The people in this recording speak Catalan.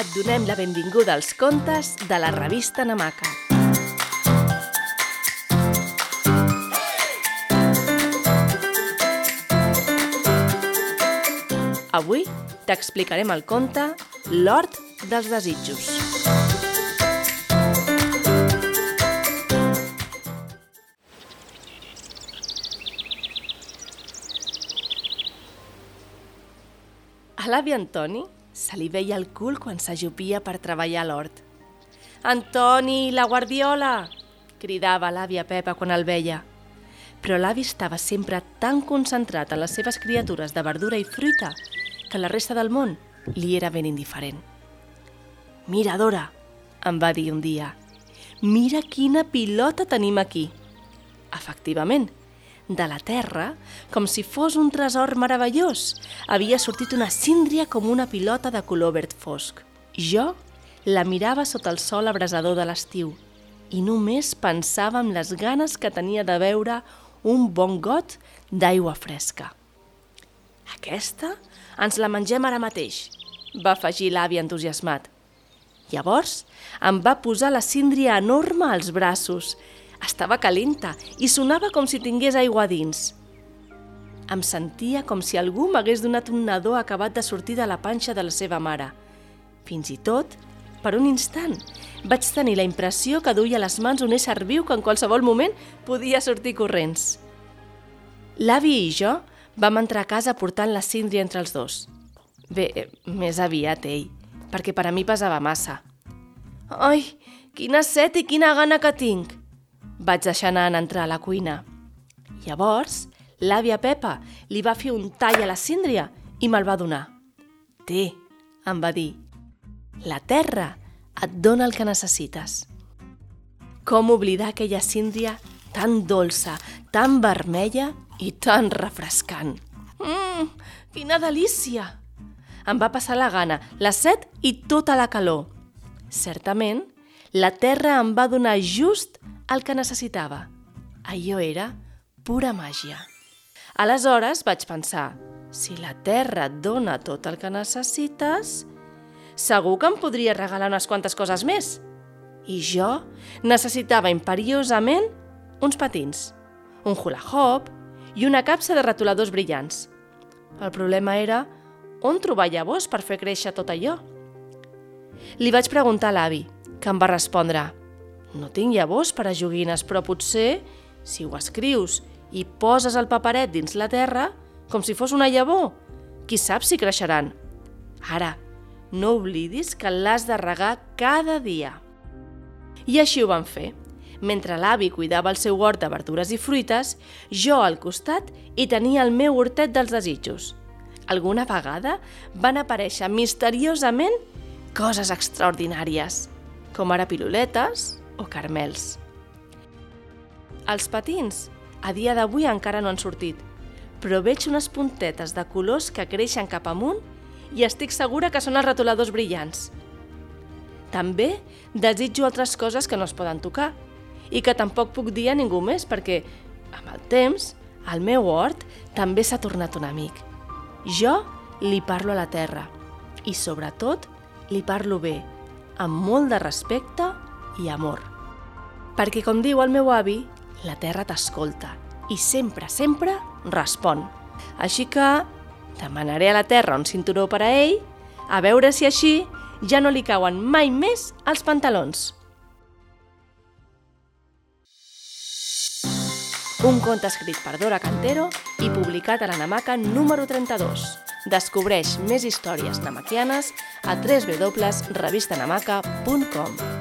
et donem la benvinguda als contes de la revista Namaca. Avui t'explicarem el conte L'Hort dels Desitjos. A l'avi Antoni se li veia el cul quan s'ajupia per treballar a l'hort. «Antoni, la guardiola!» cridava l'àvia Pepa quan el veia. Però l'avi estava sempre tan concentrat en les seves criatures de verdura i fruita que la resta del món li era ben indiferent. «Mira, Dora», em va dir un dia, «mira quina pilota tenim aquí». Efectivament, de la terra, com si fos un tresor meravellós, havia sortit una síndria com una pilota de color verd fosc. Jo la mirava sota el sol abrasador de l'estiu i només pensava en les ganes que tenia de veure un bon got d'aigua fresca. Aquesta ens la mengem ara mateix, va afegir l'avi entusiasmat. Llavors em va posar la síndria enorme als braços. Estava calenta i sonava com si tingués aigua dins. Em sentia com si algú m'hagués donat un nadó acabat de sortir de la panxa de la seva mare. Fins i tot, per un instant, vaig tenir la impressió que duia a les mans un ésser viu que en qualsevol moment podia sortir corrents. L'avi i jo vam entrar a casa portant la síndria entre els dos. Bé, més aviat ell, perquè per a mi pesava massa. Ai, quina set i quina gana que tinc! Vaig deixar anar en entrar a la cuina. Llavors, l'àvia Pepa li va fer un tall a la síndria i me'l va donar. Té, em va dir, la terra et dona el que necessites. Com oblidar aquella síndria tan dolça, tan vermella i tan refrescant. Mmm, quina delícia! Em va passar la gana, la set i tota la calor. Certament, la terra em va donar just el que necessitava. Allò era pura màgia. Aleshores vaig pensar, si la terra et dona tot el que necessites, segur que em podria regalar unes quantes coses més. I jo necessitava imperiosament uns patins, un hula hoop i una capsa de retoladors brillants. El problema era on trobar llavors per fer créixer tot allò. Li vaig preguntar a l'avi, que em va respondre «No tinc llavors per a joguines, però potser, si ho escrius i poses el paperet dins la terra, com si fos una llavor, qui sap si creixeran. Ara, no oblidis que l'has de regar cada dia». I així ho van fer. Mentre l'avi cuidava el seu hort de verdures i fruites, jo al costat hi tenia el meu hortet dels desitjos. Alguna vegada van aparèixer misteriosament coses extraordinàries, com ara piruletes o carmels. Els patins, a dia d'avui encara no han sortit, però veig unes puntetes de colors que creixen cap amunt i estic segura que són els retoladors brillants. També desitjo altres coses que no es poden tocar i que tampoc puc dir a ningú més perquè, amb el temps, el meu hort també s'ha tornat un amic. Jo li parlo a la terra i, sobretot, li parlo bé, amb molt de respecte i amor. Perquè, com diu el meu avi, la terra t'escolta i sempre, sempre respon. Així que demanaré a la terra un cinturó per a ell, a veure si així ja no li cauen mai més els pantalons. Un conte escrit per Dora Cantero i publicat a la Namaca número 32. Descobreix més històries namaquianes a www.revistanamaca.com.